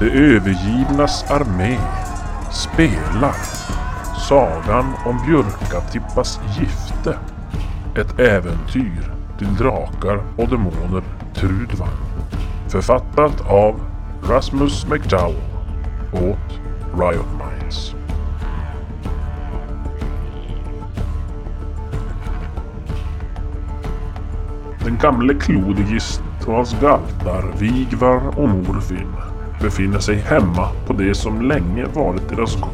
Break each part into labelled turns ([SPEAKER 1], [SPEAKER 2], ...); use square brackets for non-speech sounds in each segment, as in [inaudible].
[SPEAKER 1] De övergivnas armé spelar Sagan om Björkatippas gifte. Ett äventyr till drakar och demoner Trudvang. Författat av Rasmus McDowell åt Riot Minds. Den gamle Klodigist och hans galtar Vigvar och Morfin befinner sig hemma på det som länge varit deras gård.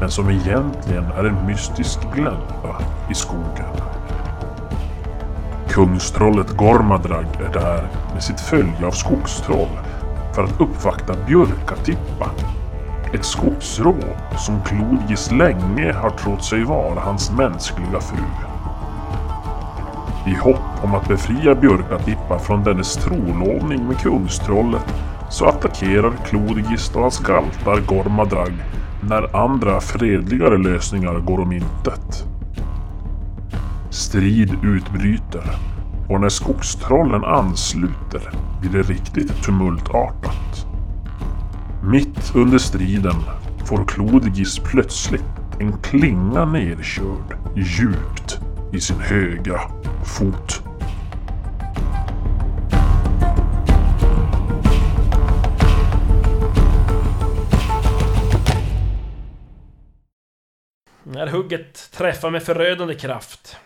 [SPEAKER 1] Men som egentligen är en mystisk glänta i skogen. Kungstrollet Gormadrag är där med sitt följe av skogstroll för att uppvakta Björkatippa. Ett skogsrå som Klodgis länge har trott sig vara hans mänskliga fru. I hopp om att befria Björkatippa från dennes trolovning med kungstrollet så attackerar Klodgist och hans galtar Gormadrag när andra fredligare lösningar går om intet. Strid utbryter och när skogstrollen ansluter blir det riktigt tumultartat. Mitt under striden får Klodigis plötsligt en klinga nedkörd djupt i sin höga fot.
[SPEAKER 2] När hugget träffar med förödande kraft.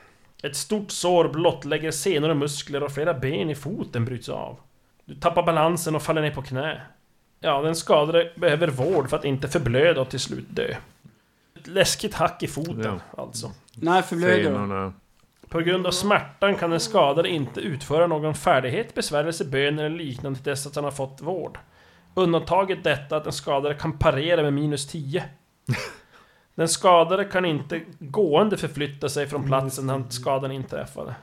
[SPEAKER 2] Ett stort sår blottlägger senor och muskler och flera ben i foten bryts av. Du tappar balansen och faller ner på knä. Ja, den skadade behöver vård för att inte förblöda och till slut dö. Ett läskigt hack i foten, alltså.
[SPEAKER 3] När förblöder du?
[SPEAKER 2] På grund av smärtan kan den skadade inte utföra någon färdighet, besvärjelse, bön eller liknande till dess att han har fått vård. Undantaget detta att den skadade kan parera med minus 10. [laughs] Den skadade kan inte gående förflytta sig från platsen när skadan inträffade.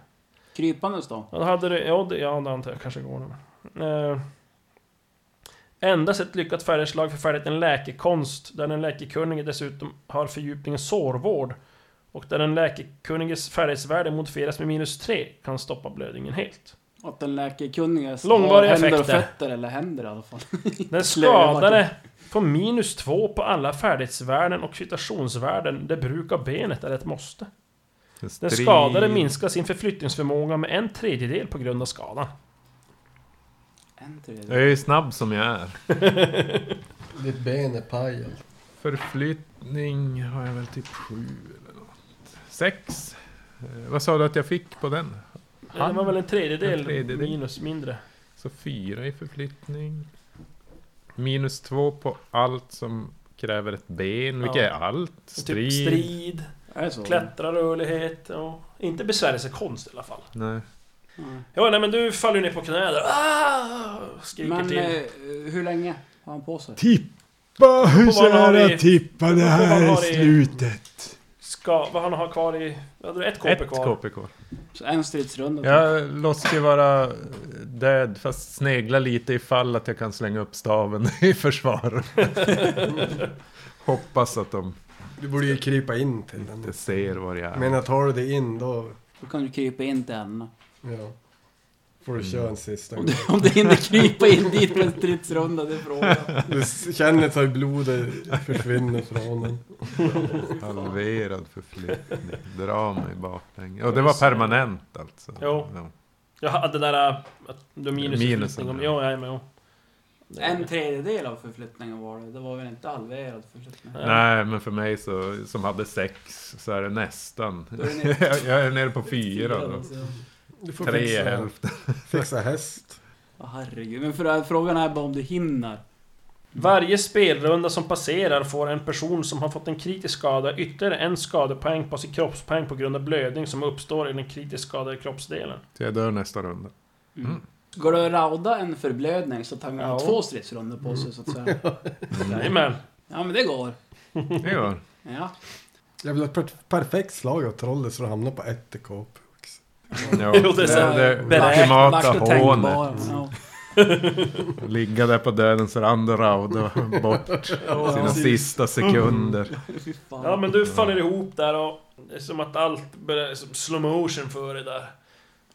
[SPEAKER 3] Krypandes då?
[SPEAKER 2] Ja, då hade du... Ja, det, ja, det antar jag kanske går nu. Eh, endast ett lyckat färdigslag för färdigheten läkekonst, där den läkekunnige dessutom har fördjupningen sårvård. Och där den läkekunniges färdighetsvärde modifieras med minus 3 kan stoppa blödningen helt.
[SPEAKER 3] Att den läkekunniga
[SPEAKER 2] Långvariga
[SPEAKER 3] har händer och
[SPEAKER 2] effekter.
[SPEAKER 3] fötter, eller händer i alla fall.
[SPEAKER 2] Den [laughs]
[SPEAKER 3] Slövar
[SPEAKER 2] skadade får minus 2 på alla färdighetsvärden och kvitationsvärden där bruk av benet är ett måste. Den skadade minskar sin förflyttningsförmåga med en tredjedel på grund av skadan.
[SPEAKER 3] En
[SPEAKER 4] Jag är
[SPEAKER 3] tredjedel.
[SPEAKER 4] ju snabb som jag är. [laughs]
[SPEAKER 5] Ditt ben är paj alltså.
[SPEAKER 4] Förflyttning har jag väl typ sju eller något. Sex. Eh, vad sa du att jag fick på den?
[SPEAKER 2] Det var väl en tredjedel,
[SPEAKER 4] En tredjedel.
[SPEAKER 2] minus mindre.
[SPEAKER 4] Så fyra i förflyttning. Minus två på allt som kräver ett ben. Vilket
[SPEAKER 2] Ja.
[SPEAKER 4] är allt?
[SPEAKER 2] Typ
[SPEAKER 4] Strid?
[SPEAKER 2] strid,
[SPEAKER 3] det så?
[SPEAKER 2] klättra, rörlighet och... Inte besvärjelsekonst i alla fall.
[SPEAKER 4] Nej.
[SPEAKER 3] Nej.
[SPEAKER 2] Ja, nej men du faller ju ner på knä där. Ah! Skriker
[SPEAKER 3] Men
[SPEAKER 2] till.
[SPEAKER 3] eh, hur länge har han på sig?
[SPEAKER 5] Tippa,
[SPEAKER 2] i-
[SPEAKER 5] kära Tippa, det här är slutet.
[SPEAKER 2] Ska, vad han har kvar i... Ja, du ett KP
[SPEAKER 4] Ett
[SPEAKER 2] kvar.
[SPEAKER 4] KP kvar.
[SPEAKER 3] Så en stridsrunda?
[SPEAKER 4] Jag låtsas ju vara död fast snegla lite ifall att jag kan slänga upp staven [laughs] i försvar. [laughs] Hoppas att de
[SPEAKER 5] Du borde ju krypa in till den.
[SPEAKER 4] inte ser var jag är.
[SPEAKER 5] Men att tar du dig in då,
[SPEAKER 3] Då kan du krypa in till henne.
[SPEAKER 5] ja. Får du köra en sista
[SPEAKER 3] Om
[SPEAKER 5] gång.
[SPEAKER 3] du, om du hinner krypa in dit med en stridsrunda, det är frågan.
[SPEAKER 5] Du känner att blodet försvinner från den.
[SPEAKER 4] Halverad förflyttning. Dra mig baklänges. Och det var permanent alltså.
[SPEAKER 2] Jo.
[SPEAKER 4] Ja.
[SPEAKER 2] Jag hade där... äh, att Du har minus
[SPEAKER 4] Minusen,
[SPEAKER 2] förflyttning om...
[SPEAKER 4] ja.
[SPEAKER 2] Ja, jag är med. ja.
[SPEAKER 3] En tredjedel av förflyttningen var det. Det var väl inte halverad förflyttning?
[SPEAKER 4] Nej, men för mig så, som hade sex så är det nästan.
[SPEAKER 3] Är det
[SPEAKER 4] jag [laughs] jag är nere på fyra då.
[SPEAKER 5] Du får
[SPEAKER 4] Tre
[SPEAKER 5] fixa,
[SPEAKER 4] hälften. [laughs]
[SPEAKER 5] fixa häst.
[SPEAKER 3] Ja, herregud. Men för, frågan är bara om du hinner.
[SPEAKER 2] Varje spelrunda som passerar får en person som har fått en kritisk skada ytterligare en skadepoäng på sin kroppspoäng på grund av blödning som uppstår i den kritiskt skadade kroppsdelen.
[SPEAKER 4] Så jag dör nästa runda.
[SPEAKER 3] Mm. Går det att rauda en förblödning så tar han
[SPEAKER 2] Ja.
[SPEAKER 3] två stridsrundor på sig så att säga. [laughs]
[SPEAKER 2] Jajamän.
[SPEAKER 3] Ja men det går.
[SPEAKER 4] Det går.
[SPEAKER 3] Ja.
[SPEAKER 5] Jag vill ha ett per- perfekt slag av trollet så du hamnar på ett i KP också.
[SPEAKER 4] Ja,
[SPEAKER 2] Jo, det är så här
[SPEAKER 4] det, det
[SPEAKER 2] beräknat,
[SPEAKER 4] ultimata hånet.
[SPEAKER 3] Ja. [laughs]
[SPEAKER 4] Ligga där på dödens rand och rauda bort [laughs] sina sista sekunder.
[SPEAKER 3] Fy fan.
[SPEAKER 2] Ja men du faller ihop där och det är som att allt börjar som slow motion för dig där.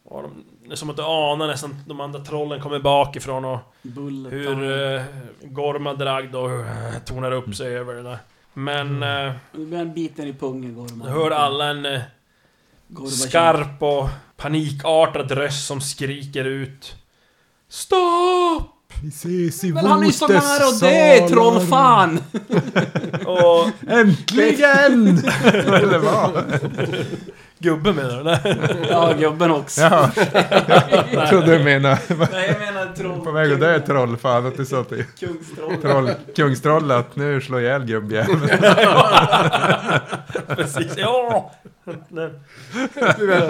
[SPEAKER 2] Och de, det är som att du anar nästan att de andra trollen kommer bakifrån och
[SPEAKER 3] Bullet
[SPEAKER 2] hur eh, Gormadrag då eh, tornar upp sig över det där. Men eh,
[SPEAKER 3] Du blir en biten i pungen Gorman.
[SPEAKER 2] du hör alla en eh. Skarp och panikartad röst som skriker ut Stopp!
[SPEAKER 5] Vi ses i
[SPEAKER 3] Men han är så nära att dö, trollfan!
[SPEAKER 2] Och
[SPEAKER 4] Äntligen! [laughs] Eller vad?
[SPEAKER 2] gubben menar du?
[SPEAKER 3] Ja, gubben också.
[SPEAKER 4] Ja, jag trodde du menade
[SPEAKER 3] Nej, jag menar troll...
[SPEAKER 4] på väg att dö trollfan att du sa till
[SPEAKER 3] Kungstrollen.
[SPEAKER 4] troll, kungstrollet nu slår ihjäl gubbjäveln. [laughs]
[SPEAKER 2] Precis, ja!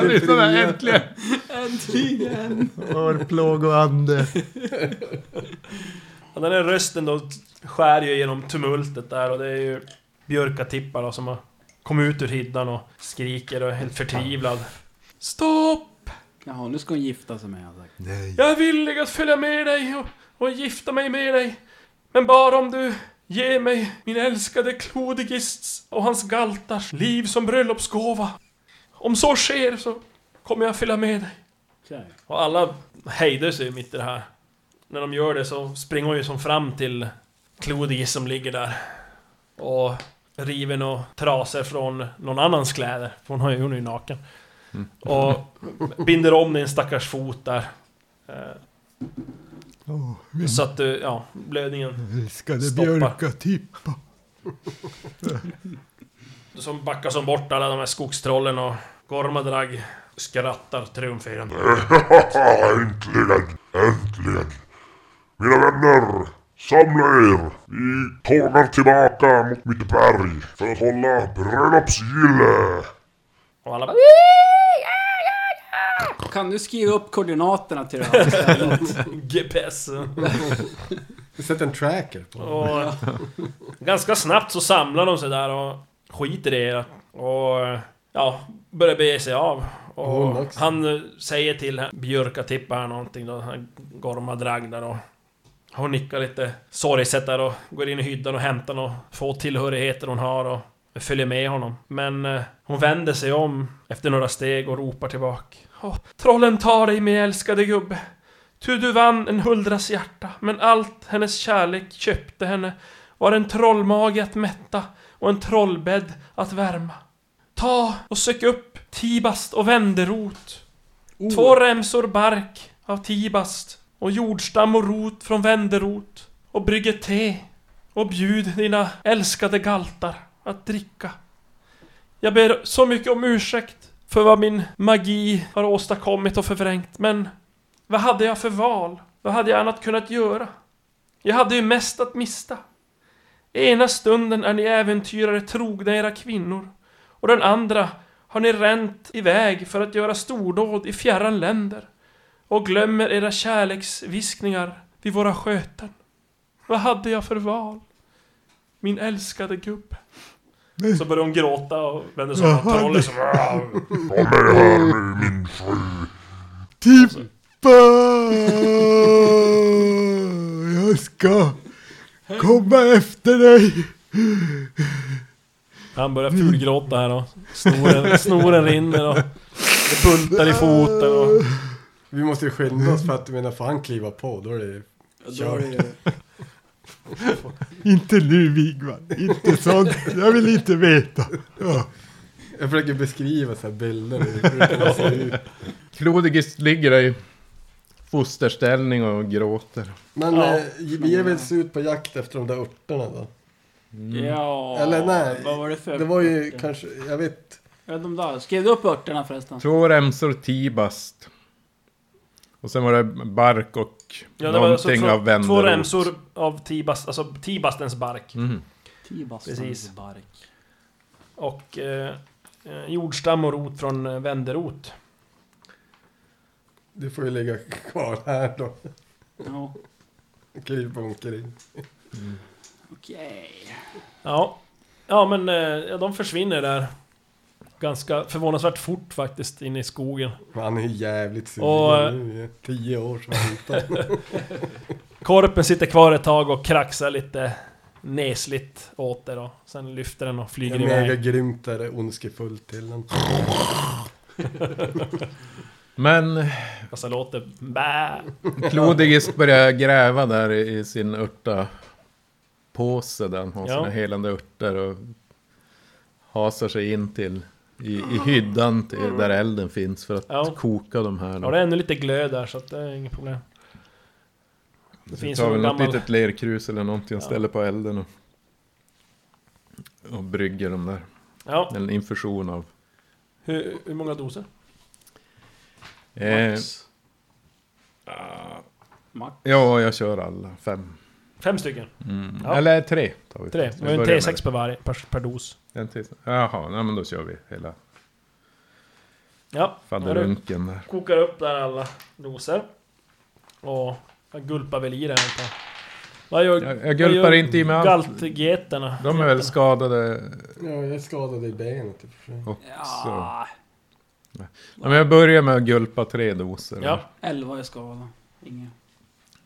[SPEAKER 4] Lyssna där, äntligen!
[SPEAKER 3] Äntligen!
[SPEAKER 4] Vår plågoande.
[SPEAKER 2] Och den här rösten då skär ju genom tumultet där och det är ju Björkatippar då som har kommit ut ur hyddan och skriker och är helt förtvivlad. Stopp!
[SPEAKER 3] Jaha, nu ska hon gifta sig med honom.
[SPEAKER 5] Nej.
[SPEAKER 2] Jag är villig att följa med dig och, och gifta mig med dig. Men bara om du ger mig min älskade Klodigists och hans galtars liv som bröllopsgåva. Om så sker så kommer jag följa med dig.
[SPEAKER 3] Okej.
[SPEAKER 2] Och alla hejdar sig mitt i det här. När de gör det så springer hon ju som fram till Klodigis som ligger där. Och river några trasor från någon annans kläder. För hon, har ju, hon är ju naken. Och binder om din stackars fot där.
[SPEAKER 5] Min
[SPEAKER 2] Så att, eh, ja, blödningen
[SPEAKER 5] älskade
[SPEAKER 2] Stoppa.
[SPEAKER 5] björkatippa. [laughs]
[SPEAKER 2] som backar som bort alla de här skogstrollen och Gormadrag skrattar triumferande. [laughs]
[SPEAKER 1] äntligen, äntligen. Mina vänner, samla er. Vi tågar tillbaka mot mitt berg för att hålla bröllopsgille.
[SPEAKER 2] Och alla bara...
[SPEAKER 3] Kan du skriva upp koordinaterna till det här stället?
[SPEAKER 2] GPS.
[SPEAKER 5] Vi sätter en tracker på.
[SPEAKER 2] Och ganska snabbt så samlar de sig där och skiter i det. Och ja, börjar bege sig av. Och
[SPEAKER 5] också.
[SPEAKER 2] han säger till Björkatippa någonting då, han Gormadrag där och hon nickar lite sorgset där och går in i hyddan och hämtar några få tillhörigheter hon har och följer med honom. Men eh, hon vänder sig om efter några steg och ropar tillbaka. Åh, trollen tar dig min älskade gubbe. Ty du vann en huldras hjärta, men allt hennes kärlek köpte henne var en trollmage att mätta och en trollbädd att värma. Ta och sök upp tibast och vänderot. Två remsor bark av tibast och jordstam och rot från vänderot och brygg ett te och bjud dina älskade galtar att dricka. Jag ber så mycket om ursäkt för vad min magi har åstadkommit och förvrängt, men vad hade jag för val? Vad hade jag annat kunnat göra? Jag hade ju mest att mista. Ena stunden är ni äventyrare trogna era kvinnor och den andra har ni ränt iväg för att göra stordåd i fjärran länder och glömmer era kärleksviskningar vid våra sköten. Vad hade jag för val? Min älskade gubbe. Så börjar hon gråta och vänder sig om och trollen som...
[SPEAKER 1] Kom här nu min fru.
[SPEAKER 5] Tippa! Jag ska komma efter dig.
[SPEAKER 2] Han börjar fulgråta här och snoren, snoren rinner och det bultar i foten och...
[SPEAKER 5] Vi måste ju skynda oss för att jag menar, får han kliva på då är det
[SPEAKER 3] Då är det- [laughs]
[SPEAKER 5] Inte nu Vigvar, inte sånt. Jag vill inte veta. Ja. Jag försöker beskriva så här bilder. [laughs]
[SPEAKER 4] Klodigis ligger där i fosterställning och gråter.
[SPEAKER 5] Men
[SPEAKER 2] Ja.
[SPEAKER 5] eh, vi är väl ut på jakt efter de där örterna då?
[SPEAKER 3] Ja...
[SPEAKER 5] Eller nej,
[SPEAKER 3] Vad var det för...
[SPEAKER 5] Det var ju kanske, jag vet.
[SPEAKER 3] Ja, de där. Skrev du upp örterna förresten?
[SPEAKER 4] Två remsor tibast. Och sen var det bark och
[SPEAKER 2] Ja, det var alltså
[SPEAKER 4] någonting
[SPEAKER 2] två,
[SPEAKER 4] av
[SPEAKER 2] två remsor av tibast, alltså tibastens bark.
[SPEAKER 4] Mhm.
[SPEAKER 3] Tibastans
[SPEAKER 2] Precis.
[SPEAKER 3] bark.
[SPEAKER 2] Och eh, eh, jordstam och rot från eh, vänderot.
[SPEAKER 5] Du får ju ligga kvar här då.
[SPEAKER 3] Ja,
[SPEAKER 5] Krypa omkring.
[SPEAKER 3] okej.
[SPEAKER 2] Ja. Ja men eh, ja, de försvinner där. Ganska förvånansvärt fort faktiskt in i skogen.
[SPEAKER 5] Han är jävligt sugen
[SPEAKER 2] Och, eh,
[SPEAKER 5] nu. Tio år som utan. [laughs]
[SPEAKER 2] Korpen sitter kvar ett tag och kraxar lite nesligt åt det då. Sen lyfter den och flyger
[SPEAKER 5] är mega
[SPEAKER 2] iväg.
[SPEAKER 5] grymt det är ondskefullt till den. [laughs]
[SPEAKER 4] Men
[SPEAKER 2] det låter bä.
[SPEAKER 4] Klodigis börjar gräva där i, i sin örta påse där han har
[SPEAKER 2] Ja.
[SPEAKER 4] sina helande örter och hasar sig in till i, i hyddan till, där elden finns för att
[SPEAKER 2] Ja.
[SPEAKER 4] koka de här.
[SPEAKER 2] Ja, det är ännu lite glöd där så att det är inget problem. Det
[SPEAKER 4] Så
[SPEAKER 2] finns
[SPEAKER 4] tar väl
[SPEAKER 2] en
[SPEAKER 4] något
[SPEAKER 2] gammal...
[SPEAKER 4] litet lerkrus eller någonting och
[SPEAKER 2] Ja.
[SPEAKER 4] ställer på elden och, och brygger de där.
[SPEAKER 2] Ja,
[SPEAKER 4] En infusion av...
[SPEAKER 2] hur, hur många doser?
[SPEAKER 4] Eh,
[SPEAKER 3] Max. Max.
[SPEAKER 4] ja, jag kör alla fem.
[SPEAKER 2] Fem stycken?
[SPEAKER 4] Mm.
[SPEAKER 2] Ja.
[SPEAKER 4] Eller tre tar vi.
[SPEAKER 2] Tre. Vi har en
[SPEAKER 4] börjar med
[SPEAKER 2] T6 per, varje, per, per dos.
[SPEAKER 4] En till. Jaha, nej, men då kör vi hela
[SPEAKER 2] Ja,
[SPEAKER 4] faderunken där.
[SPEAKER 2] kokar upp där alla doser. Och jag gulpar väl i det antar jag. Vad gör,
[SPEAKER 4] Jag, jag
[SPEAKER 2] vad
[SPEAKER 4] gulpar
[SPEAKER 2] gör
[SPEAKER 4] inte i mig allt.
[SPEAKER 2] Galtgeterna.
[SPEAKER 4] De är väl skadade
[SPEAKER 5] Ja, jag är skadad i benet i och för sig.
[SPEAKER 4] också.
[SPEAKER 3] Ja,
[SPEAKER 4] Ja, men jag börjar med att gulpa tre doser.
[SPEAKER 2] Ja.
[SPEAKER 3] 11 är skadad. Ingen.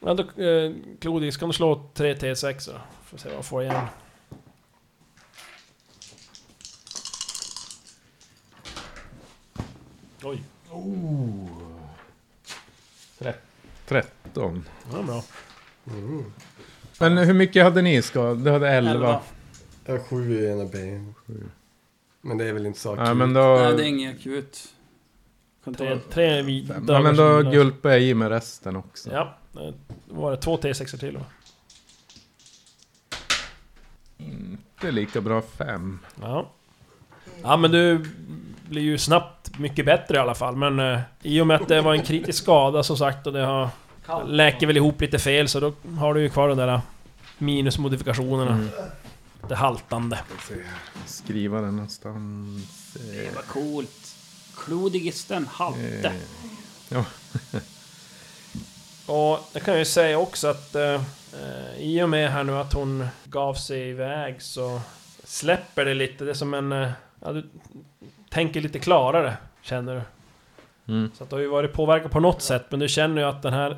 [SPEAKER 2] ja då, eh, Klodis, kan du slå 3 T6 då? Får se vad jag får igen. Oj,
[SPEAKER 4] 13.
[SPEAKER 2] det var bra.
[SPEAKER 5] Mm.
[SPEAKER 4] Men hur mycket hade ni skadat? Du hade 11.
[SPEAKER 3] Elva.
[SPEAKER 5] Jag har sju i ena benet. Men det är väl inte så akut.
[SPEAKER 4] Ja, men då...
[SPEAKER 3] Nej, det är inget akut.
[SPEAKER 2] Tre, tre
[SPEAKER 4] Ja, men då gulpar jag i med resten också.
[SPEAKER 2] Ja, då var det två T6 till då.
[SPEAKER 4] Inte lika bra fem.
[SPEAKER 2] Ja. Ja men du blir ju snabbt mycket bättre i alla fall. Men eh, i och med att det var en kritisk skada som sagt och det har... Läker väl ihop lite fel så då har du ju kvar de där minusmodifikationerna.
[SPEAKER 4] Mm.
[SPEAKER 2] Det haltande.
[SPEAKER 4] Skriva den någonstans.
[SPEAKER 3] Det var coolt. Klodigisten halte.
[SPEAKER 4] Eh, ja. [laughs]
[SPEAKER 2] Och det kan jag ju säga också att eh, eh, i och med här nu att hon gav sig iväg så släpper det lite. Det är som en... Eh, ja, du tänker lite klarare, känner du.
[SPEAKER 4] Mm.
[SPEAKER 2] Så att du har ju varit påverkad på något sätt, men du känner ju att den här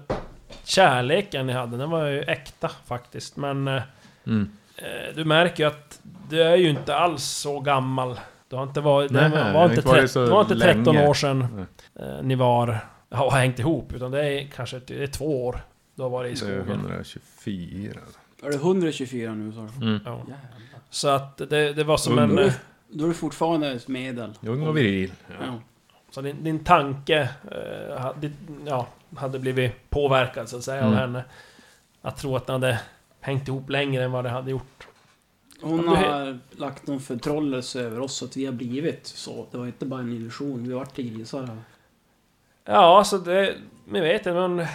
[SPEAKER 2] kärleken ni hade, den var ju äkta faktiskt. Men eh,
[SPEAKER 4] Mm.
[SPEAKER 2] eh, du märker ju att du är ju inte alls så gammal. Du har inte varit...
[SPEAKER 4] Nej,
[SPEAKER 2] det var, var inte,
[SPEAKER 4] inte varit
[SPEAKER 2] 13,
[SPEAKER 4] så
[SPEAKER 2] det var inte 13
[SPEAKER 4] länge.
[SPEAKER 2] år sedan eh, ni var... Har hängt ihop, utan det är kanske det är två år du har varit i
[SPEAKER 4] Det är
[SPEAKER 2] skogen.
[SPEAKER 4] 124.
[SPEAKER 3] Är det 124 nu så?
[SPEAKER 4] Mm.
[SPEAKER 2] Ja. Så att det, det var som en...
[SPEAKER 3] Då är, du- fortfarande ett medel.
[SPEAKER 4] Ung och viril.
[SPEAKER 3] Ja.
[SPEAKER 2] Så din, din tanke eh, hade, ja, hade blivit påverkad så att säga av
[SPEAKER 4] Mm.
[SPEAKER 2] henne. Att tro att den hade hängt ihop längre än vad det hade gjort.
[SPEAKER 3] Hon
[SPEAKER 2] du
[SPEAKER 3] har lagt någon förtrollelse över oss så att vi har blivit så. Det var inte bara en illusion. Vi vart till grisar här.
[SPEAKER 2] Ja, alltså det... Jag vet inte, men...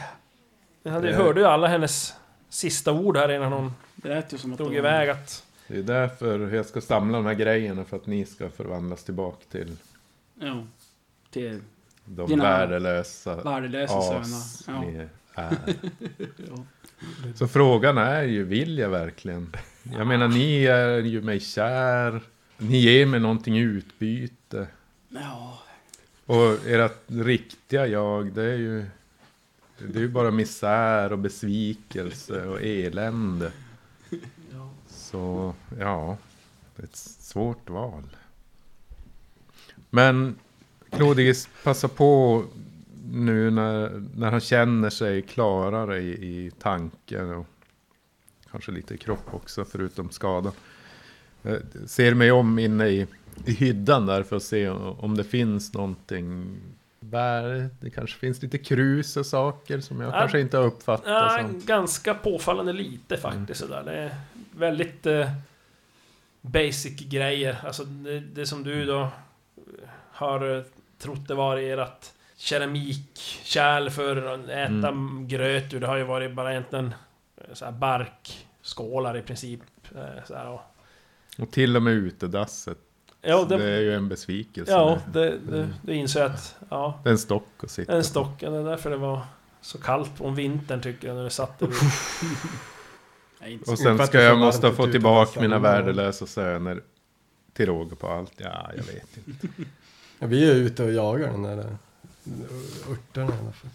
[SPEAKER 2] Hade,
[SPEAKER 4] Det-
[SPEAKER 2] hörde ju alla hennes sista ord här innan hon
[SPEAKER 3] Det lät ju som att
[SPEAKER 2] drog iväg att...
[SPEAKER 4] Det är därför jag ska samla de här grejerna för att ni ska förvandlas tillbaka till
[SPEAKER 3] Ja. Till
[SPEAKER 4] de
[SPEAKER 3] Dina
[SPEAKER 4] värdelösa
[SPEAKER 3] värdelösa
[SPEAKER 4] as
[SPEAKER 3] Ja.
[SPEAKER 4] ni är. [laughs]
[SPEAKER 3] Ja.
[SPEAKER 4] Så frågan är ju, vill jag verkligen? Jag menar, ni är ju mig kär. Ni ger mig någonting i utbyte.
[SPEAKER 3] ja.
[SPEAKER 4] Och ert riktiga jag, det är ju... Det är ju bara misär och besvikelse och elände. Så, ja. Det är ett svårt val. Men Claudius passar på nu när, när han känner sig klarare i, i tanken och kanske lite i kropp också förutom skadan. Eh, Ser mig om inne i, i hyddan där för att se om det finns någonting där. Det kanske finns lite krus och saker som jag
[SPEAKER 2] Ja.
[SPEAKER 4] kanske inte har uppfattat. Som.
[SPEAKER 2] ganska påfallande lite faktiskt sådär. Det väldigt eh, basic grejer. Alltså det, det som du då har eh, trott det var ert keramikkärl för att äta
[SPEAKER 4] Mm.
[SPEAKER 2] gröt ur. Det har ju varit bara egentligen eh, så här barkskålar i princip. Eh, så här, och,
[SPEAKER 4] Och till och med utedasset.
[SPEAKER 2] ja,
[SPEAKER 4] det...
[SPEAKER 2] det,
[SPEAKER 4] är ju en besvikelse.
[SPEAKER 2] ja
[SPEAKER 4] det.
[SPEAKER 2] det, det, det inser jag att ja,
[SPEAKER 4] Det är en stock att sitta
[SPEAKER 2] en
[SPEAKER 4] på.
[SPEAKER 2] stock. ja, Det är därför det var så kallt på vintern tycker jag när du satt där. [laughs]
[SPEAKER 4] Och sen ska jag måste få tillbaka mina värdelösa söner till råga på allt. Ja, jag vet inte.
[SPEAKER 5] Ja, vi är ute och jagar den där eh, örterna i alla fall.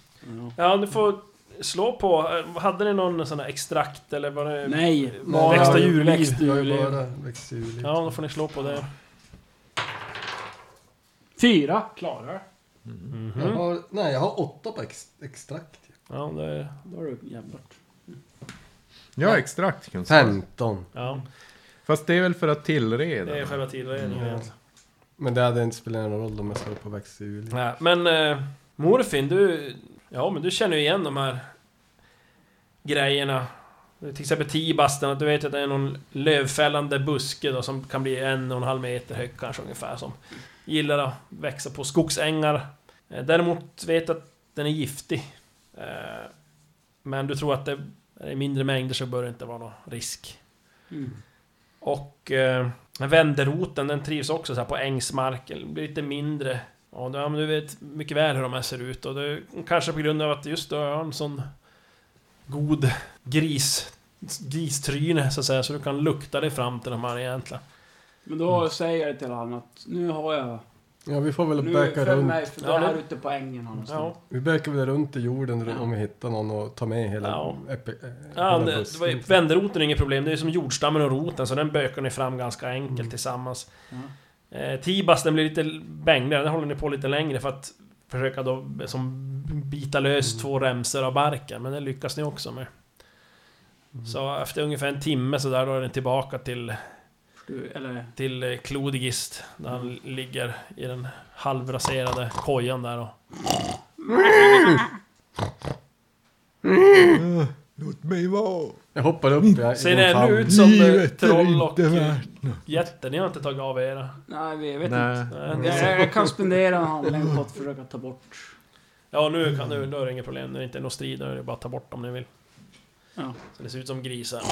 [SPEAKER 3] Ja.
[SPEAKER 2] Du får slå på... Hade ni någon sån här extrakt eller var det...
[SPEAKER 3] Nej.
[SPEAKER 5] Nej,
[SPEAKER 2] växta djurliv?
[SPEAKER 5] är
[SPEAKER 3] Djurliv.
[SPEAKER 5] bara.
[SPEAKER 2] Ja, då får ni slå på det.
[SPEAKER 3] Fyra klarar.
[SPEAKER 2] Mhm.
[SPEAKER 6] Jag har, nej, jag har åtta på ex, extrakt.
[SPEAKER 2] Ja, det är...
[SPEAKER 3] Då har du jävlar.
[SPEAKER 4] Ja, extrakt kunskap.
[SPEAKER 6] 15.
[SPEAKER 2] Ja,
[SPEAKER 4] Fast det är väl för att tillreda?
[SPEAKER 2] det är själva tillredningen
[SPEAKER 6] Ja.
[SPEAKER 2] egentligen.
[SPEAKER 6] Men det hade inte spelat någon roll om jag slår på växtjul.
[SPEAKER 2] Nej, men eh, Morfin, du... Ja, men du känner ju igen de här grejerna. Till exempel tibasten, att du vet att det är någon lövfällande buske då, som kan bli en och en halv meter hög kanske ungefär. Som gillar att växa på skogsängar. Eh, däremot vet du att den är giftig. Eh, men du tror att det i mindre mängder så bör det inte vara någon risk.
[SPEAKER 3] Mm.
[SPEAKER 2] Och eh, vänderoten den trivs också så här på ängsmarken, det blir lite mindre. Ja, du, ja, men du vet mycket väl hur de här ser ut och det kanske på grund av att just du har en sån god gris gristryne så att säga, så du kan lukta dig fram till de här egentligen.
[SPEAKER 3] Men då säger jag till honom att nu har jag...
[SPEAKER 6] Ja, vi får väl
[SPEAKER 3] Nu
[SPEAKER 6] böka
[SPEAKER 3] följ
[SPEAKER 6] runt.
[SPEAKER 3] mig, för det
[SPEAKER 2] Ja,
[SPEAKER 3] är här
[SPEAKER 2] nu-
[SPEAKER 3] ute på ängen har
[SPEAKER 2] Ja,
[SPEAKER 6] Vi bökar väl runt i jorden
[SPEAKER 3] Ja.
[SPEAKER 6] om vi hittar någon och tar med hela...
[SPEAKER 2] Ja.
[SPEAKER 6] Epi, äh,
[SPEAKER 2] ja
[SPEAKER 6] hela
[SPEAKER 2] det, det var, ju- vänderoten är inget problem, det är som jordstammen och roten så den bökar ni fram ganska enkelt
[SPEAKER 6] Mm.
[SPEAKER 2] tillsammans.
[SPEAKER 3] Ja.
[SPEAKER 2] Eh, Tibas den blir lite bängligare, den håller ni på lite längre för att försöka då som bita lös
[SPEAKER 6] Mm.
[SPEAKER 2] två remsor av barken, men det lyckas ni också med.
[SPEAKER 6] Mm.
[SPEAKER 2] Så efter ungefär en timme så där då är den tillbaka till,
[SPEAKER 3] Du, eller...
[SPEAKER 2] till eh, Klodigist, där han ligger i den halvraserade kojan där och...
[SPEAKER 5] Låt mig vara.
[SPEAKER 6] Jag hoppar upp i
[SPEAKER 2] Ser
[SPEAKER 6] famn.
[SPEAKER 2] ännu ut som eh,
[SPEAKER 5] Livet är
[SPEAKER 2] troll och
[SPEAKER 5] inte
[SPEAKER 2] eh,
[SPEAKER 5] värt något.
[SPEAKER 2] jätter? Ni har inte tagit av era?
[SPEAKER 3] Nej, vi- jag vet
[SPEAKER 4] Nej.
[SPEAKER 3] inte.
[SPEAKER 2] Nej.
[SPEAKER 3] Jag, jag kan spendera en handling på att försöka ta bort...
[SPEAKER 2] Ja, nu, kan, nu då är det inget problem. När det inte är någon strid, då är det bara att ta bort dem om ni vill.
[SPEAKER 3] Ja.
[SPEAKER 2] Så det ser ut som grisar.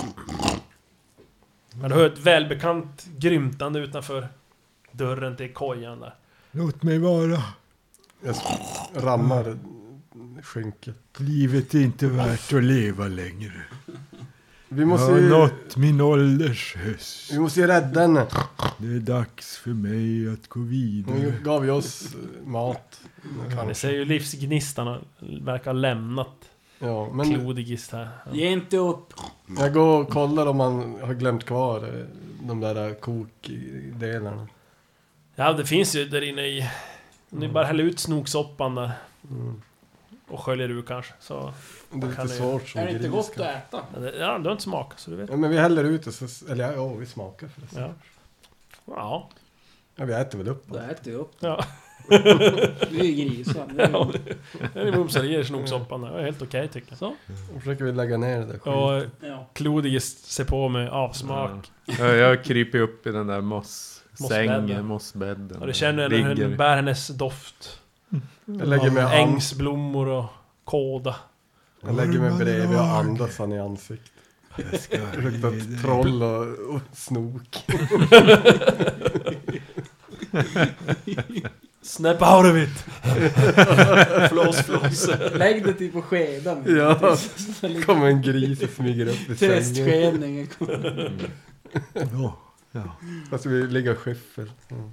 [SPEAKER 2] Men du hör ett välbekant grymtande utanför dörren till kojan där.
[SPEAKER 5] Låt mig vara.
[SPEAKER 6] Jag rammar skynket.
[SPEAKER 5] Livet är inte värt att leva längre.
[SPEAKER 6] Vi
[SPEAKER 5] Jag
[SPEAKER 6] måste
[SPEAKER 5] har
[SPEAKER 6] ju...
[SPEAKER 5] nått min ålders höst.
[SPEAKER 6] Vi måste ju rädda henne.
[SPEAKER 5] Det är dags för mig att gå vidare.
[SPEAKER 6] Hon gav ju oss eh, mat.
[SPEAKER 2] Ni ser ju livsgnistan och verkar ha lämnat
[SPEAKER 6] Ja, men
[SPEAKER 2] Klodigist här. Ja.
[SPEAKER 3] Ge inte upp.
[SPEAKER 6] jag går och kollar om man har glömt kvar eh, de där kokdelarna.
[SPEAKER 2] ja, det finns ju där inne i... Om ni bara häller ut snoksoppan där
[SPEAKER 6] Mm.
[SPEAKER 2] och sköljer ur kanske. Så...
[SPEAKER 6] Det är lite
[SPEAKER 2] det-
[SPEAKER 6] svårt som
[SPEAKER 3] Är det inte
[SPEAKER 6] gris,
[SPEAKER 3] gott att
[SPEAKER 6] kanske.
[SPEAKER 3] äta?
[SPEAKER 2] Ja, det- Ja, du har inte smakat så du vet.
[SPEAKER 6] Ja, men vi häller ut det så... Eller ja, vi smakar förresten.
[SPEAKER 2] Ja. Ja.
[SPEAKER 6] Ja, vi äter väl upp
[SPEAKER 3] Då
[SPEAKER 6] det.
[SPEAKER 3] äter jag upp.
[SPEAKER 2] Ja.
[SPEAKER 3] Vi är ju grisar. Det är
[SPEAKER 2] Ja,
[SPEAKER 3] ju-
[SPEAKER 2] det är mumsar i snoksoppan. Det är helt okej tycker jag. Så.
[SPEAKER 6] Då försöker vi lägga ner det där skiten.
[SPEAKER 2] Och
[SPEAKER 3] Ja.
[SPEAKER 2] Klodigist ser på med avsmak.
[SPEAKER 4] Ja, jag kryper upp i den där
[SPEAKER 2] Mossbädden.
[SPEAKER 4] moss-sängen, mossbädden.
[SPEAKER 2] Och du känner när hon bär hennes doft.
[SPEAKER 6] Jag lägger mig,
[SPEAKER 2] Ängsblommor och kåda.
[SPEAKER 6] jag lägger mig bredvid och andas han i ansiktet.
[SPEAKER 5] Jag ska dig-
[SPEAKER 6] troll och, och snok. [laughs] [laughs]
[SPEAKER 2] Snap out of it! [laughs] flås, flås.
[SPEAKER 3] Lägg det typ på skeden.
[SPEAKER 6] Ja, [laughs] kommer en gris och smyger upp i sängen.
[SPEAKER 3] Träskskeden.
[SPEAKER 5] Ja, ja.
[SPEAKER 6] Fast vi ligger skyffel. Mm.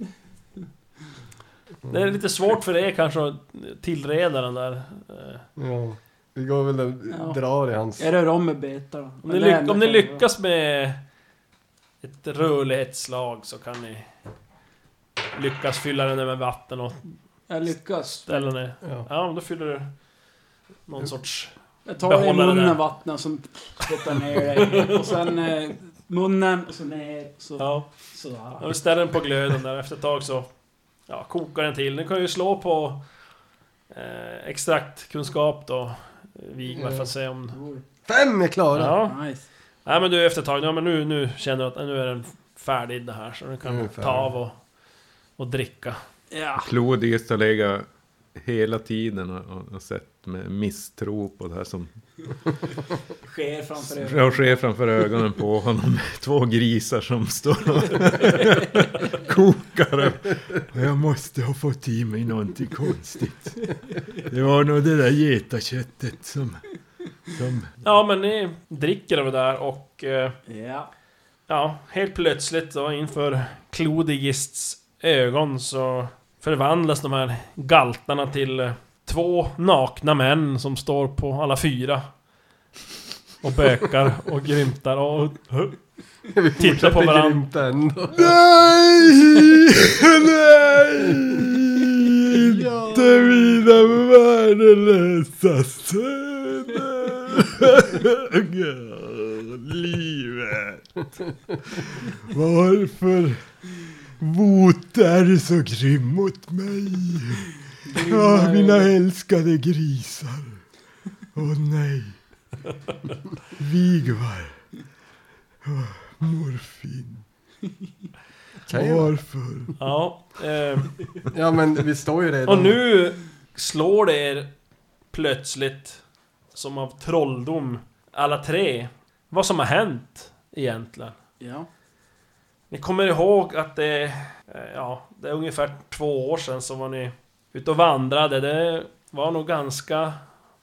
[SPEAKER 2] Det är lite svårt för er kanske att tillreda den där. eh.
[SPEAKER 6] Ja. Vi går väl och
[SPEAKER 3] Ja.
[SPEAKER 6] drar i hans...
[SPEAKER 3] Jag rör om med betarna.
[SPEAKER 2] Om ni, lyck, om ni lyckas med ett rörlighetsslag så kan ni lyckas fylla den med vatten och
[SPEAKER 3] Jag lyckas.
[SPEAKER 2] ställa ner.
[SPEAKER 6] Ja.
[SPEAKER 2] Ja, då fyller du någon sorts...
[SPEAKER 3] Jag tar i munnen
[SPEAKER 2] där.
[SPEAKER 3] vattnet och så spottar ner det. Och sen eh, munnen och så ner. Så,
[SPEAKER 2] Ja,
[SPEAKER 3] sådär.
[SPEAKER 2] och du ställer den på glöden där. Efter ett tag så ja, kokar den till. Den kan ju slå på eh, extraktkunskap då. Vigmar för att se om...
[SPEAKER 6] Fem är klara!
[SPEAKER 2] Ja.
[SPEAKER 3] Nice.
[SPEAKER 2] Nej men du efter ett tag, ja, men nu, nu känner du att nu är den färdig det här. Så
[SPEAKER 6] är
[SPEAKER 2] kan
[SPEAKER 6] den
[SPEAKER 2] ta av och, och dricka.
[SPEAKER 3] Ja.
[SPEAKER 4] Klodigist har legat hela tiden och, och, sett med misstro på det här som [laughs]
[SPEAKER 3] Sker framför ögonen.
[SPEAKER 4] sker framför ögonen på honom. [laughs] Två grisar som står och [laughs] kokar.
[SPEAKER 5] Och jag måste ha fått i mig någonting konstigt. Det var nog det där getaköttet som... som
[SPEAKER 2] Ja men ni dricker av det där och... Eh,
[SPEAKER 3] Ja.
[SPEAKER 2] Ja, helt plötsligt då inför Klodigists ögon så förvandlas de här galtarna till eh, två nakna män som står på alla fyra. Och bökar och grymtar och...
[SPEAKER 6] Vi
[SPEAKER 2] Titta på varandra.
[SPEAKER 6] ändå.
[SPEAKER 5] Nej! [laughs] Nej! Inte värdelösa söner. [laughs] Livet. [laughs] Varför votar du så grym mot mig? Ja, mina älskade grisar. Åh nej. Vigvar. Åh, Morfin. Varför?
[SPEAKER 2] Ja, eh,
[SPEAKER 6] Ja men vi står ju redan...
[SPEAKER 2] och nu slår det er plötsligt som av trolldom, alla tre, vad som har hänt egentligen.
[SPEAKER 3] Ja.
[SPEAKER 2] Ni kommer ihåg att det, eh, ja, det är ungefär två år sedan som var ni ute och vandrade. Det var nog ganska,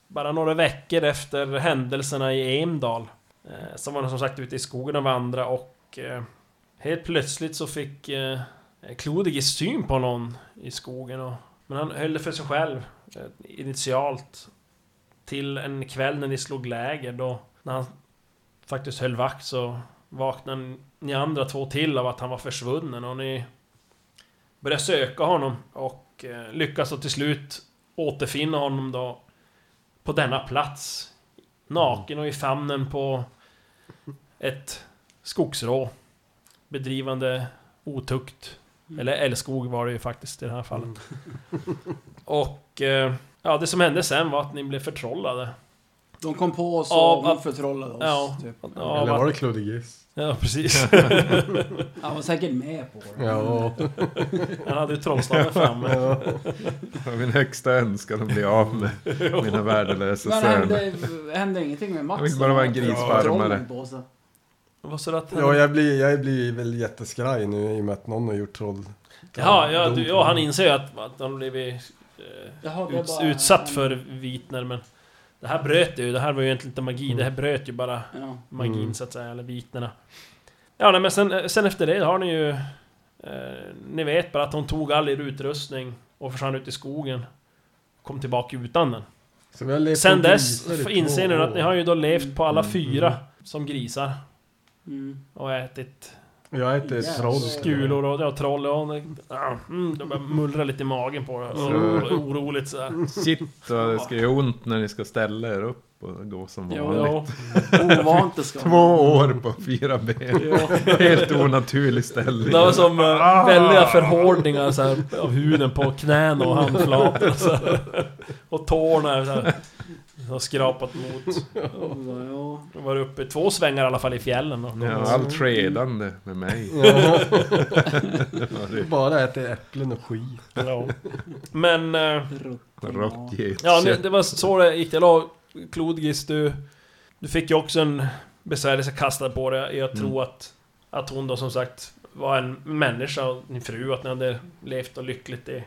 [SPEAKER 2] bara några veckor efter händelserna i Emdal. Som eh, Så var ni som sagt ute i skogen och vandra och eh, helt plötsligt så fick eh, Klodigis syn på någon i skogen. Och, men han höll det för sig själv initialt. Till en kväll när ni slog läger då, när han faktiskt höll vakt så vaknade ni andra två till av att han var försvunnen och ni började söka honom och eh, lyckas då till slut återfinna honom då på denna plats. Naken och i famnen på ett skogsrå. Bedrivande otukt. Eller älskog var det ju faktiskt i det här fallet. [laughs] Och eh, ja, det som hände sen var att ni blev förtrollade.
[SPEAKER 3] De kom på oss och
[SPEAKER 2] att-
[SPEAKER 3] förtrollade oss.
[SPEAKER 2] Ja,
[SPEAKER 3] Typ.
[SPEAKER 2] ja,
[SPEAKER 6] Eller var det Klodigis?
[SPEAKER 2] ja precis. [laughs]
[SPEAKER 3] Han var säkert med på det.
[SPEAKER 6] Ja.
[SPEAKER 2] Han hade ju trollstaven framme.
[SPEAKER 6] ja.
[SPEAKER 4] Min högsta önskan att bli av med mina värdelösa
[SPEAKER 3] Men
[SPEAKER 4] söner.
[SPEAKER 3] hände, hände ingenting med Max?
[SPEAKER 4] Jag vill bara vara en grisfarmare.
[SPEAKER 3] Trollen på sig.
[SPEAKER 2] Vad sa du att
[SPEAKER 6] ja, jag blir, jag blir väl jätteskraj nu i och med att någon har gjort troll.
[SPEAKER 2] Ja, ja, du, ja, han inser ju att, att han blivit eh,
[SPEAKER 3] Jaha,
[SPEAKER 2] uts,
[SPEAKER 3] bara-
[SPEAKER 2] utsatt för vitner, men... Det här bröt ju, det här var ju egentligen inte magi, det här bröt ju bara
[SPEAKER 3] Ja.
[SPEAKER 2] magin
[SPEAKER 6] Mm.
[SPEAKER 2] så att säga, eller vitnerna. Ja, nej, men sen, sen efter det har ni ju... Eh, ni vet bara att hon tog all er utrustning och försvann ut i skogen. Kom tillbaka utan den.
[SPEAKER 6] Så vi har levt
[SPEAKER 2] Sen dess inser ni att ni har ju då levt på alla
[SPEAKER 4] Mm.
[SPEAKER 2] fyra som grisar.
[SPEAKER 3] Mm.
[SPEAKER 2] Och ätit
[SPEAKER 6] Jag äter ett
[SPEAKER 3] Jävlar.
[SPEAKER 6] troll.
[SPEAKER 2] skulor och, ja, troll och... Ja, mm, det börjar mullra lite i magen på det.
[SPEAKER 4] Så-
[SPEAKER 2] Oroligt sådär.
[SPEAKER 4] Shit vad det ska göra ont när ni ska ställa er upp och gå som
[SPEAKER 3] Jo,
[SPEAKER 4] vanligt.
[SPEAKER 2] Ja.
[SPEAKER 3] Ovant det ska
[SPEAKER 4] Två år på fyra ben. Helt onaturlig ställning.
[SPEAKER 2] Det var som uh, väldiga förhårdningar så här, av huden på knäna och handflator. Så här. Och tårna så här, har skrapat mot.
[SPEAKER 3] Ja.
[SPEAKER 2] Jag var uppe i två svängar i alla fall i fjällen.
[SPEAKER 4] Ja, allt skedande med mig.
[SPEAKER 6] Ja. [laughs] Bara äter äpplen och skit.
[SPEAKER 2] Ja. Men... eh,
[SPEAKER 4] Råttget.
[SPEAKER 2] Ja, det var så det gick. Eller Klodgis, du... Du fick ju också en besvärjelse kastad på dig. Jag tror
[SPEAKER 4] Mm.
[SPEAKER 2] att... Att hon då som sagt var en människa din fru. Att ni hade levt och lyckligt i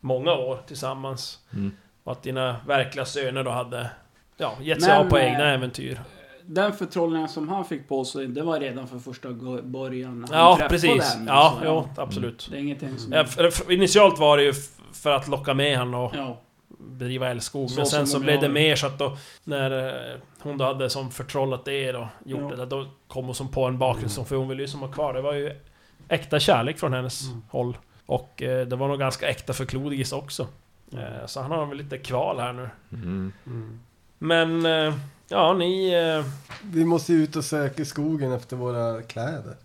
[SPEAKER 2] många år tillsammans.
[SPEAKER 4] Mm.
[SPEAKER 2] Och att dina verkliga söner då hade... Ja, gett sig
[SPEAKER 3] Men,
[SPEAKER 2] av på
[SPEAKER 3] eh,
[SPEAKER 2] egna äventyr.
[SPEAKER 3] Den förtrollningen som han fick på sig, det var redan från första början. när han
[SPEAKER 2] Ja, precis.
[SPEAKER 3] henne,
[SPEAKER 2] Ja,
[SPEAKER 3] så,
[SPEAKER 2] jo, absolut.
[SPEAKER 3] Det är ingenting som...
[SPEAKER 2] Ja, initialt var det ju för att locka med han och
[SPEAKER 3] Ja.
[SPEAKER 2] bedriva älskog. Men sen så blev det mer så att då... När eh, hon då hade som förtrollat det och gjort
[SPEAKER 3] Ja.
[SPEAKER 2] det, då kom hon som på en bakgrund som för hon ville ju som ha kvar. Det var ju äkta kärlek från hennes
[SPEAKER 3] Mm.
[SPEAKER 2] håll. Och eh, det var nog ganska äkta för Klodigis också. Eh, så han har väl lite kval här nu.
[SPEAKER 4] Mm.
[SPEAKER 2] Men... Eh, ja, ni... Eh,
[SPEAKER 6] Vi måste ju ut och söka i skogen efter våra kläder.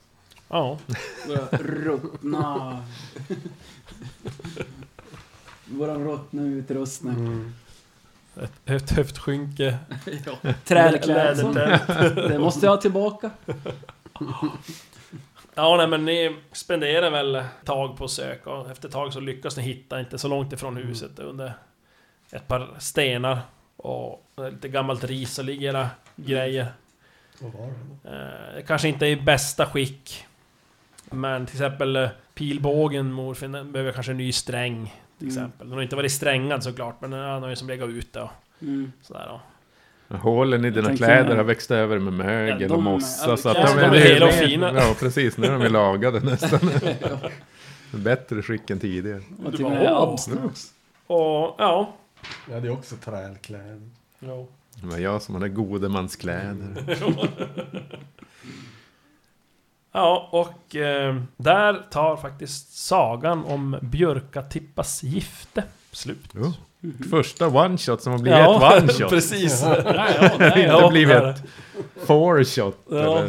[SPEAKER 2] ja.
[SPEAKER 3] Våra ruttna... Våran ruttna utrustning.
[SPEAKER 6] Mm.
[SPEAKER 2] Ett, ett höftskynke. [laughs]
[SPEAKER 3] ja. Trädklädsel.
[SPEAKER 2] Lädertält.
[SPEAKER 3] Det måste jag ha tillbaka. [laughs]
[SPEAKER 2] Ja, nej men ni spenderar väl ett tag på att söka och efter ett tag så lyckas ni hitta, inte så långt ifrån huset, under ett par stenar och lite gammalt ris och ligger era grejer.
[SPEAKER 6] Vad var det?
[SPEAKER 2] Eh, kanske inte i bästa skick. Men till exempel eh, pilbågen, morfin, den behöver kanske en ny sträng. Till
[SPEAKER 3] Mm.
[SPEAKER 2] exempel. Den har inte varit strängad såklart, men den har ju som legat ute och
[SPEAKER 3] Mm.
[SPEAKER 2] sådär då.
[SPEAKER 4] Hålen i dina kläder har växt över med mögel
[SPEAKER 3] Ja, de-
[SPEAKER 4] och mossa.
[SPEAKER 3] ja,
[SPEAKER 4] så att
[SPEAKER 3] ja,
[SPEAKER 2] de är hela och fina.
[SPEAKER 4] Ja, precis. Nu är de ju [laughs] lagade nästan. Bättre skick än tidigare.
[SPEAKER 3] Och
[SPEAKER 2] Du
[SPEAKER 3] till och med.
[SPEAKER 2] Och ja.
[SPEAKER 6] Jag hade också trälkläder.
[SPEAKER 2] Jo.
[SPEAKER 4] Det var jag som hade godemanskläder. [laughs]
[SPEAKER 2] Ja, och eh, där tar faktiskt sagan om Björkatippas gifte slut.
[SPEAKER 4] Ja. Första one shot som har blivit
[SPEAKER 2] Ja,
[SPEAKER 4] ett one shot. [laughs]
[SPEAKER 2] precis.
[SPEAKER 3] Ja, ja, [laughs]
[SPEAKER 4] Det har
[SPEAKER 2] Ja,
[SPEAKER 4] inte blivit
[SPEAKER 2] det är
[SPEAKER 4] ett four shot.
[SPEAKER 2] Ja.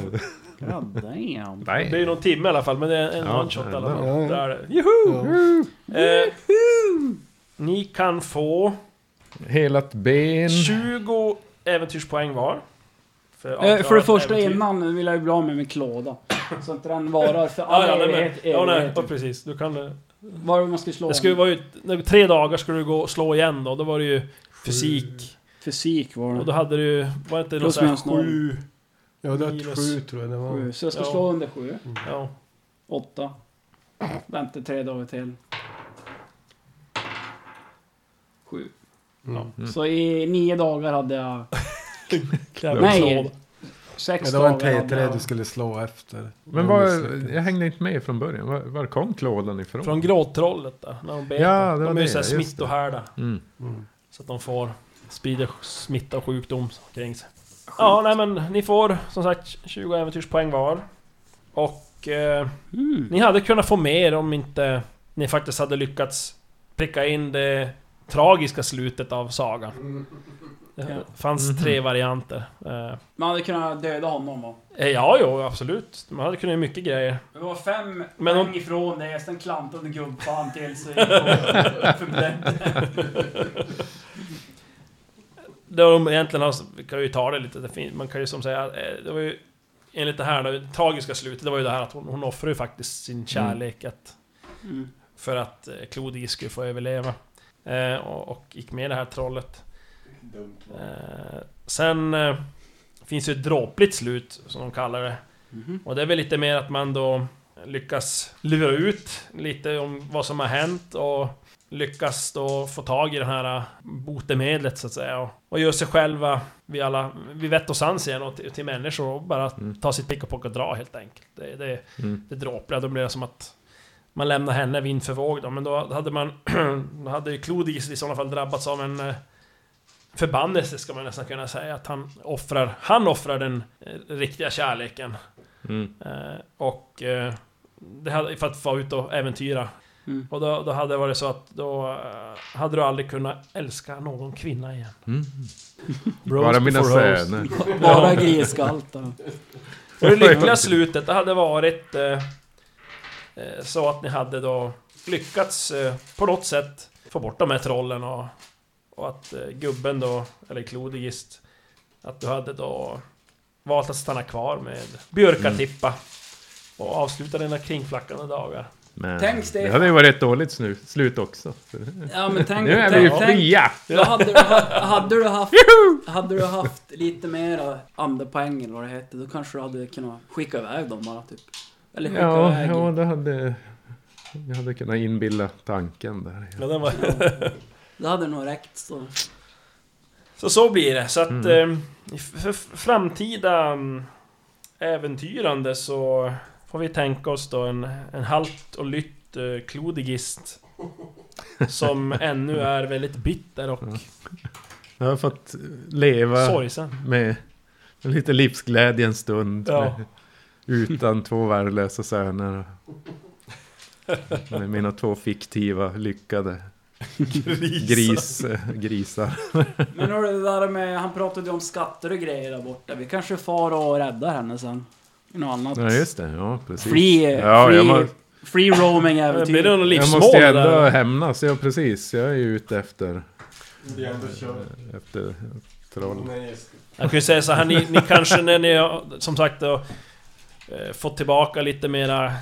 [SPEAKER 3] God damn.
[SPEAKER 2] Det är
[SPEAKER 4] nej.
[SPEAKER 2] ju någon timme i alla fall, men det är en
[SPEAKER 4] Ja,
[SPEAKER 2] one shot i alla
[SPEAKER 4] ja,
[SPEAKER 2] fall.
[SPEAKER 6] ja.
[SPEAKER 2] Där är det. Joho! Eh, ni kan få
[SPEAKER 4] Helat ben.
[SPEAKER 2] 20 äventyrspoäng var. För,
[SPEAKER 3] Eh, för det första
[SPEAKER 2] äventyr.
[SPEAKER 3] innan vill jag ju bli av med min klåda. Så att den varar för
[SPEAKER 2] Ja,
[SPEAKER 3] all
[SPEAKER 2] ja, nej, men,
[SPEAKER 3] evighet.
[SPEAKER 2] ja, nej,
[SPEAKER 3] evighet.
[SPEAKER 2] ja, precis. Du kan...
[SPEAKER 3] Vad är det man ska slå?
[SPEAKER 2] Det skulle vara ju... Tre dagar skulle du gå och slå igen då. Då var det ju fysik.
[SPEAKER 3] Fysik var
[SPEAKER 2] Och
[SPEAKER 3] det.
[SPEAKER 2] då hade du ju... Var det inte något
[SPEAKER 3] Plus
[SPEAKER 2] sånt
[SPEAKER 3] minus noll.
[SPEAKER 2] sju...
[SPEAKER 6] Ja, det var sju tror jag det var.
[SPEAKER 3] Sju. Så jag ska
[SPEAKER 2] Ja.
[SPEAKER 3] slå under sju.
[SPEAKER 2] Ja.
[SPEAKER 3] Åtta. Vänta tre dagar till. Sju.
[SPEAKER 6] Mm.
[SPEAKER 3] Så i nio dagar hade jag... [laughs] Nej. Sex
[SPEAKER 6] det var en
[SPEAKER 3] dagar hade
[SPEAKER 6] T3
[SPEAKER 3] jag...
[SPEAKER 6] du skulle slå efter.
[SPEAKER 4] Men var, jag hängde inte med från början. Var, var kom klådan ifrån?
[SPEAKER 2] Från gråtrollet där. När de bet
[SPEAKER 4] Ja, det var
[SPEAKER 2] De är ju
[SPEAKER 4] det,
[SPEAKER 2] såhär smittohärdar.
[SPEAKER 4] Mm.
[SPEAKER 6] Mm.
[SPEAKER 2] Så att de får... Sprider smitta och sjukdom kring sig. Ja, nej men ni får som sagt 20 äventyrspoäng var. Och... Eh,
[SPEAKER 3] Mm.
[SPEAKER 2] Ni hade kunnat få mer om inte ni faktiskt hade lyckats pricka in det tragiska slutet av sagan. Det fanns tre varianter. Eh,
[SPEAKER 3] Man hade kunnat döda honom va?
[SPEAKER 2] eh, ja, jo, absolut. Man hade kunnat göra mycket grejer.
[SPEAKER 3] Det var fem
[SPEAKER 2] Men
[SPEAKER 3] poäng
[SPEAKER 2] om-
[SPEAKER 3] ifrån det, sen klantade gubbfan till sig. [laughs]
[SPEAKER 2] Det de egentligen har, vi kan ju ta det lite, det fin- man kan ju som säga, eh, det var ju enligt det här, det tragiska slutet, det var ju det här att hon, hon offrade ju faktiskt sin kärlek att,
[SPEAKER 3] Mm.
[SPEAKER 2] för att Clodig skulle få överleva. Eh, och, och gick med i det här trollet. Eh, sen eh, finns ju ett dråpligt slut, som de kallar det.
[SPEAKER 3] Mhm.
[SPEAKER 2] Och det är väl lite mer att man då lyckas lura ut lite om vad som har hänt och lyckas då få tag i det här äh, botemedlet så att säga och, och gör sig själva vid alla, vid vett och sans igen och till, till människor och bara ta sitt pick och pock och dra helt enkelt. Det, det,
[SPEAKER 4] Mm.
[SPEAKER 2] det dråpliga, då blir det som att man lämnar henne vind för våg då, men då hade man... [clears throat] då hade ju Clodigis i sådana fall drabbats av en eh, förbannelse ska man nästan kunna säga. Att han offrar, han offrar den eh, riktiga kärleken.
[SPEAKER 4] Mm.
[SPEAKER 2] Eh, och eh, det hade, för att få ut och äventyra.
[SPEAKER 3] Mm.
[SPEAKER 2] Och då, då hade det varit så att då hade du aldrig kunnat älska någon kvinna igen.
[SPEAKER 4] Mm. [laughs]
[SPEAKER 2] Bros
[SPEAKER 4] Bara mina söner.
[SPEAKER 3] Bara griskaltar.
[SPEAKER 2] Och det lyckliga slutet, det hade varit så att ni hade då lyckats eh, på något sätt få bort de här trollen och, och att eh, gubben då, eller Klodigist, att du hade då valt att stanna kvar med Björkatippa och avsluta dina kringflackande dagar.
[SPEAKER 4] Men
[SPEAKER 3] Tänk,
[SPEAKER 4] det hade ju varit ett dåligt snu, slut också.
[SPEAKER 3] Ja men tänk...
[SPEAKER 4] Nu är vi ju fria!
[SPEAKER 3] Då hade, du, ha- hade, du haft, hade du haft lite mera andepoäng eller vad det heter, då kanske du hade kunnat skicka iväg dem bara typ. Eller
[SPEAKER 4] Ja, ja, det hade... Jag hade kunnat inbilla tanken där.
[SPEAKER 2] Ja, den var [laughs]
[SPEAKER 3] Det hade nog räckt så.
[SPEAKER 2] Så så blir det. Så att
[SPEAKER 4] Mm.
[SPEAKER 2] eh, för för framtida mm, äventyrande så får vi tänka oss då en, en halt och lytt eh, klodigist. Som [laughs] ännu är väldigt bitter och
[SPEAKER 4] Jag har fått leva
[SPEAKER 2] sorgsen.
[SPEAKER 4] med lite livsglädje en stund.
[SPEAKER 2] Ja.
[SPEAKER 4] Med, utan två värdelösa söner. Med mina två fiktiva lyckade gris, eh, grisar.
[SPEAKER 3] Men hörru, det där med... Han pratade ju om skatter och grejer där borta. Vi kanske far och räddar henne sen. I något annat.
[SPEAKER 4] Ja just det, ja precis.
[SPEAKER 3] Free,
[SPEAKER 4] Ja,
[SPEAKER 3] free,
[SPEAKER 4] jag må-
[SPEAKER 3] free roaming
[SPEAKER 2] Det blir
[SPEAKER 3] äventyr.
[SPEAKER 2] det någon
[SPEAKER 4] Jag
[SPEAKER 2] livsmål
[SPEAKER 4] måste ju ändå
[SPEAKER 2] där.
[SPEAKER 4] hämnas, ja precis. Jag är ju ute efter,
[SPEAKER 6] Det är ändå kört.
[SPEAKER 4] efter troll.
[SPEAKER 6] Nej.
[SPEAKER 2] Jag kan ju säga så här, ni, ni kanske när ni som sagt då, fått tillbaka lite mera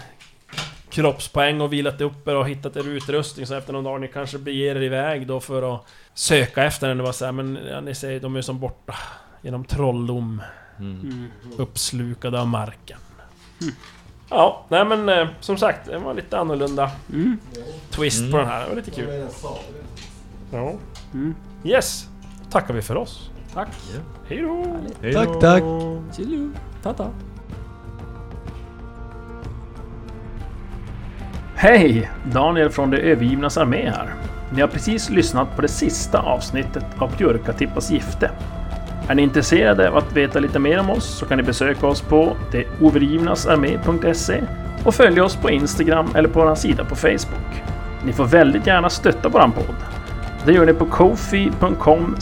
[SPEAKER 2] kroppspoäng och vilat upp er och hittat er utrustning så efter någon dag ni kanske beger er iväg då för att söka efter den. Det var så här, men ja, ni säger de är som borta genom trolldom,
[SPEAKER 4] Mm.
[SPEAKER 3] Mm.
[SPEAKER 2] uppslukade av marken. Ja, nej men eh, som sagt, det var lite annorlunda
[SPEAKER 3] Mm.
[SPEAKER 2] twist på den här. Det var lite kul. Ja.
[SPEAKER 3] Mm.
[SPEAKER 2] Yes, tackar vi för oss.
[SPEAKER 3] Tack.
[SPEAKER 2] Hej då!
[SPEAKER 4] Hej
[SPEAKER 6] Tack, tack.
[SPEAKER 3] Tjillu. Tata.
[SPEAKER 2] Hej! Daniel från De övergivnas armé här. Ni har precis lyssnat på det sista avsnittet av Björkatippas gifte. Är ni intresserade av att veta lite mer om oss så kan ni besöka oss på deovergivnasarmé.se och följa oss på Instagram eller på vår sida på Facebook. Ni får väldigt gärna stötta våran podd. Det gör ni på kofi.com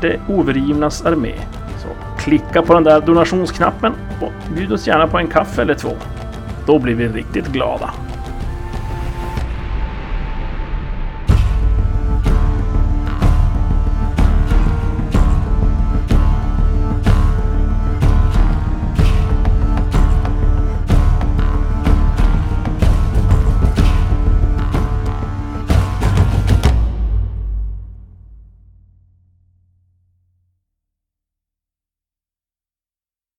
[SPEAKER 2] deovergivnasarmé. Så klicka på den där donationsknappen och bjud oss gärna på en kaffe eller två. Då blir vi riktigt glada.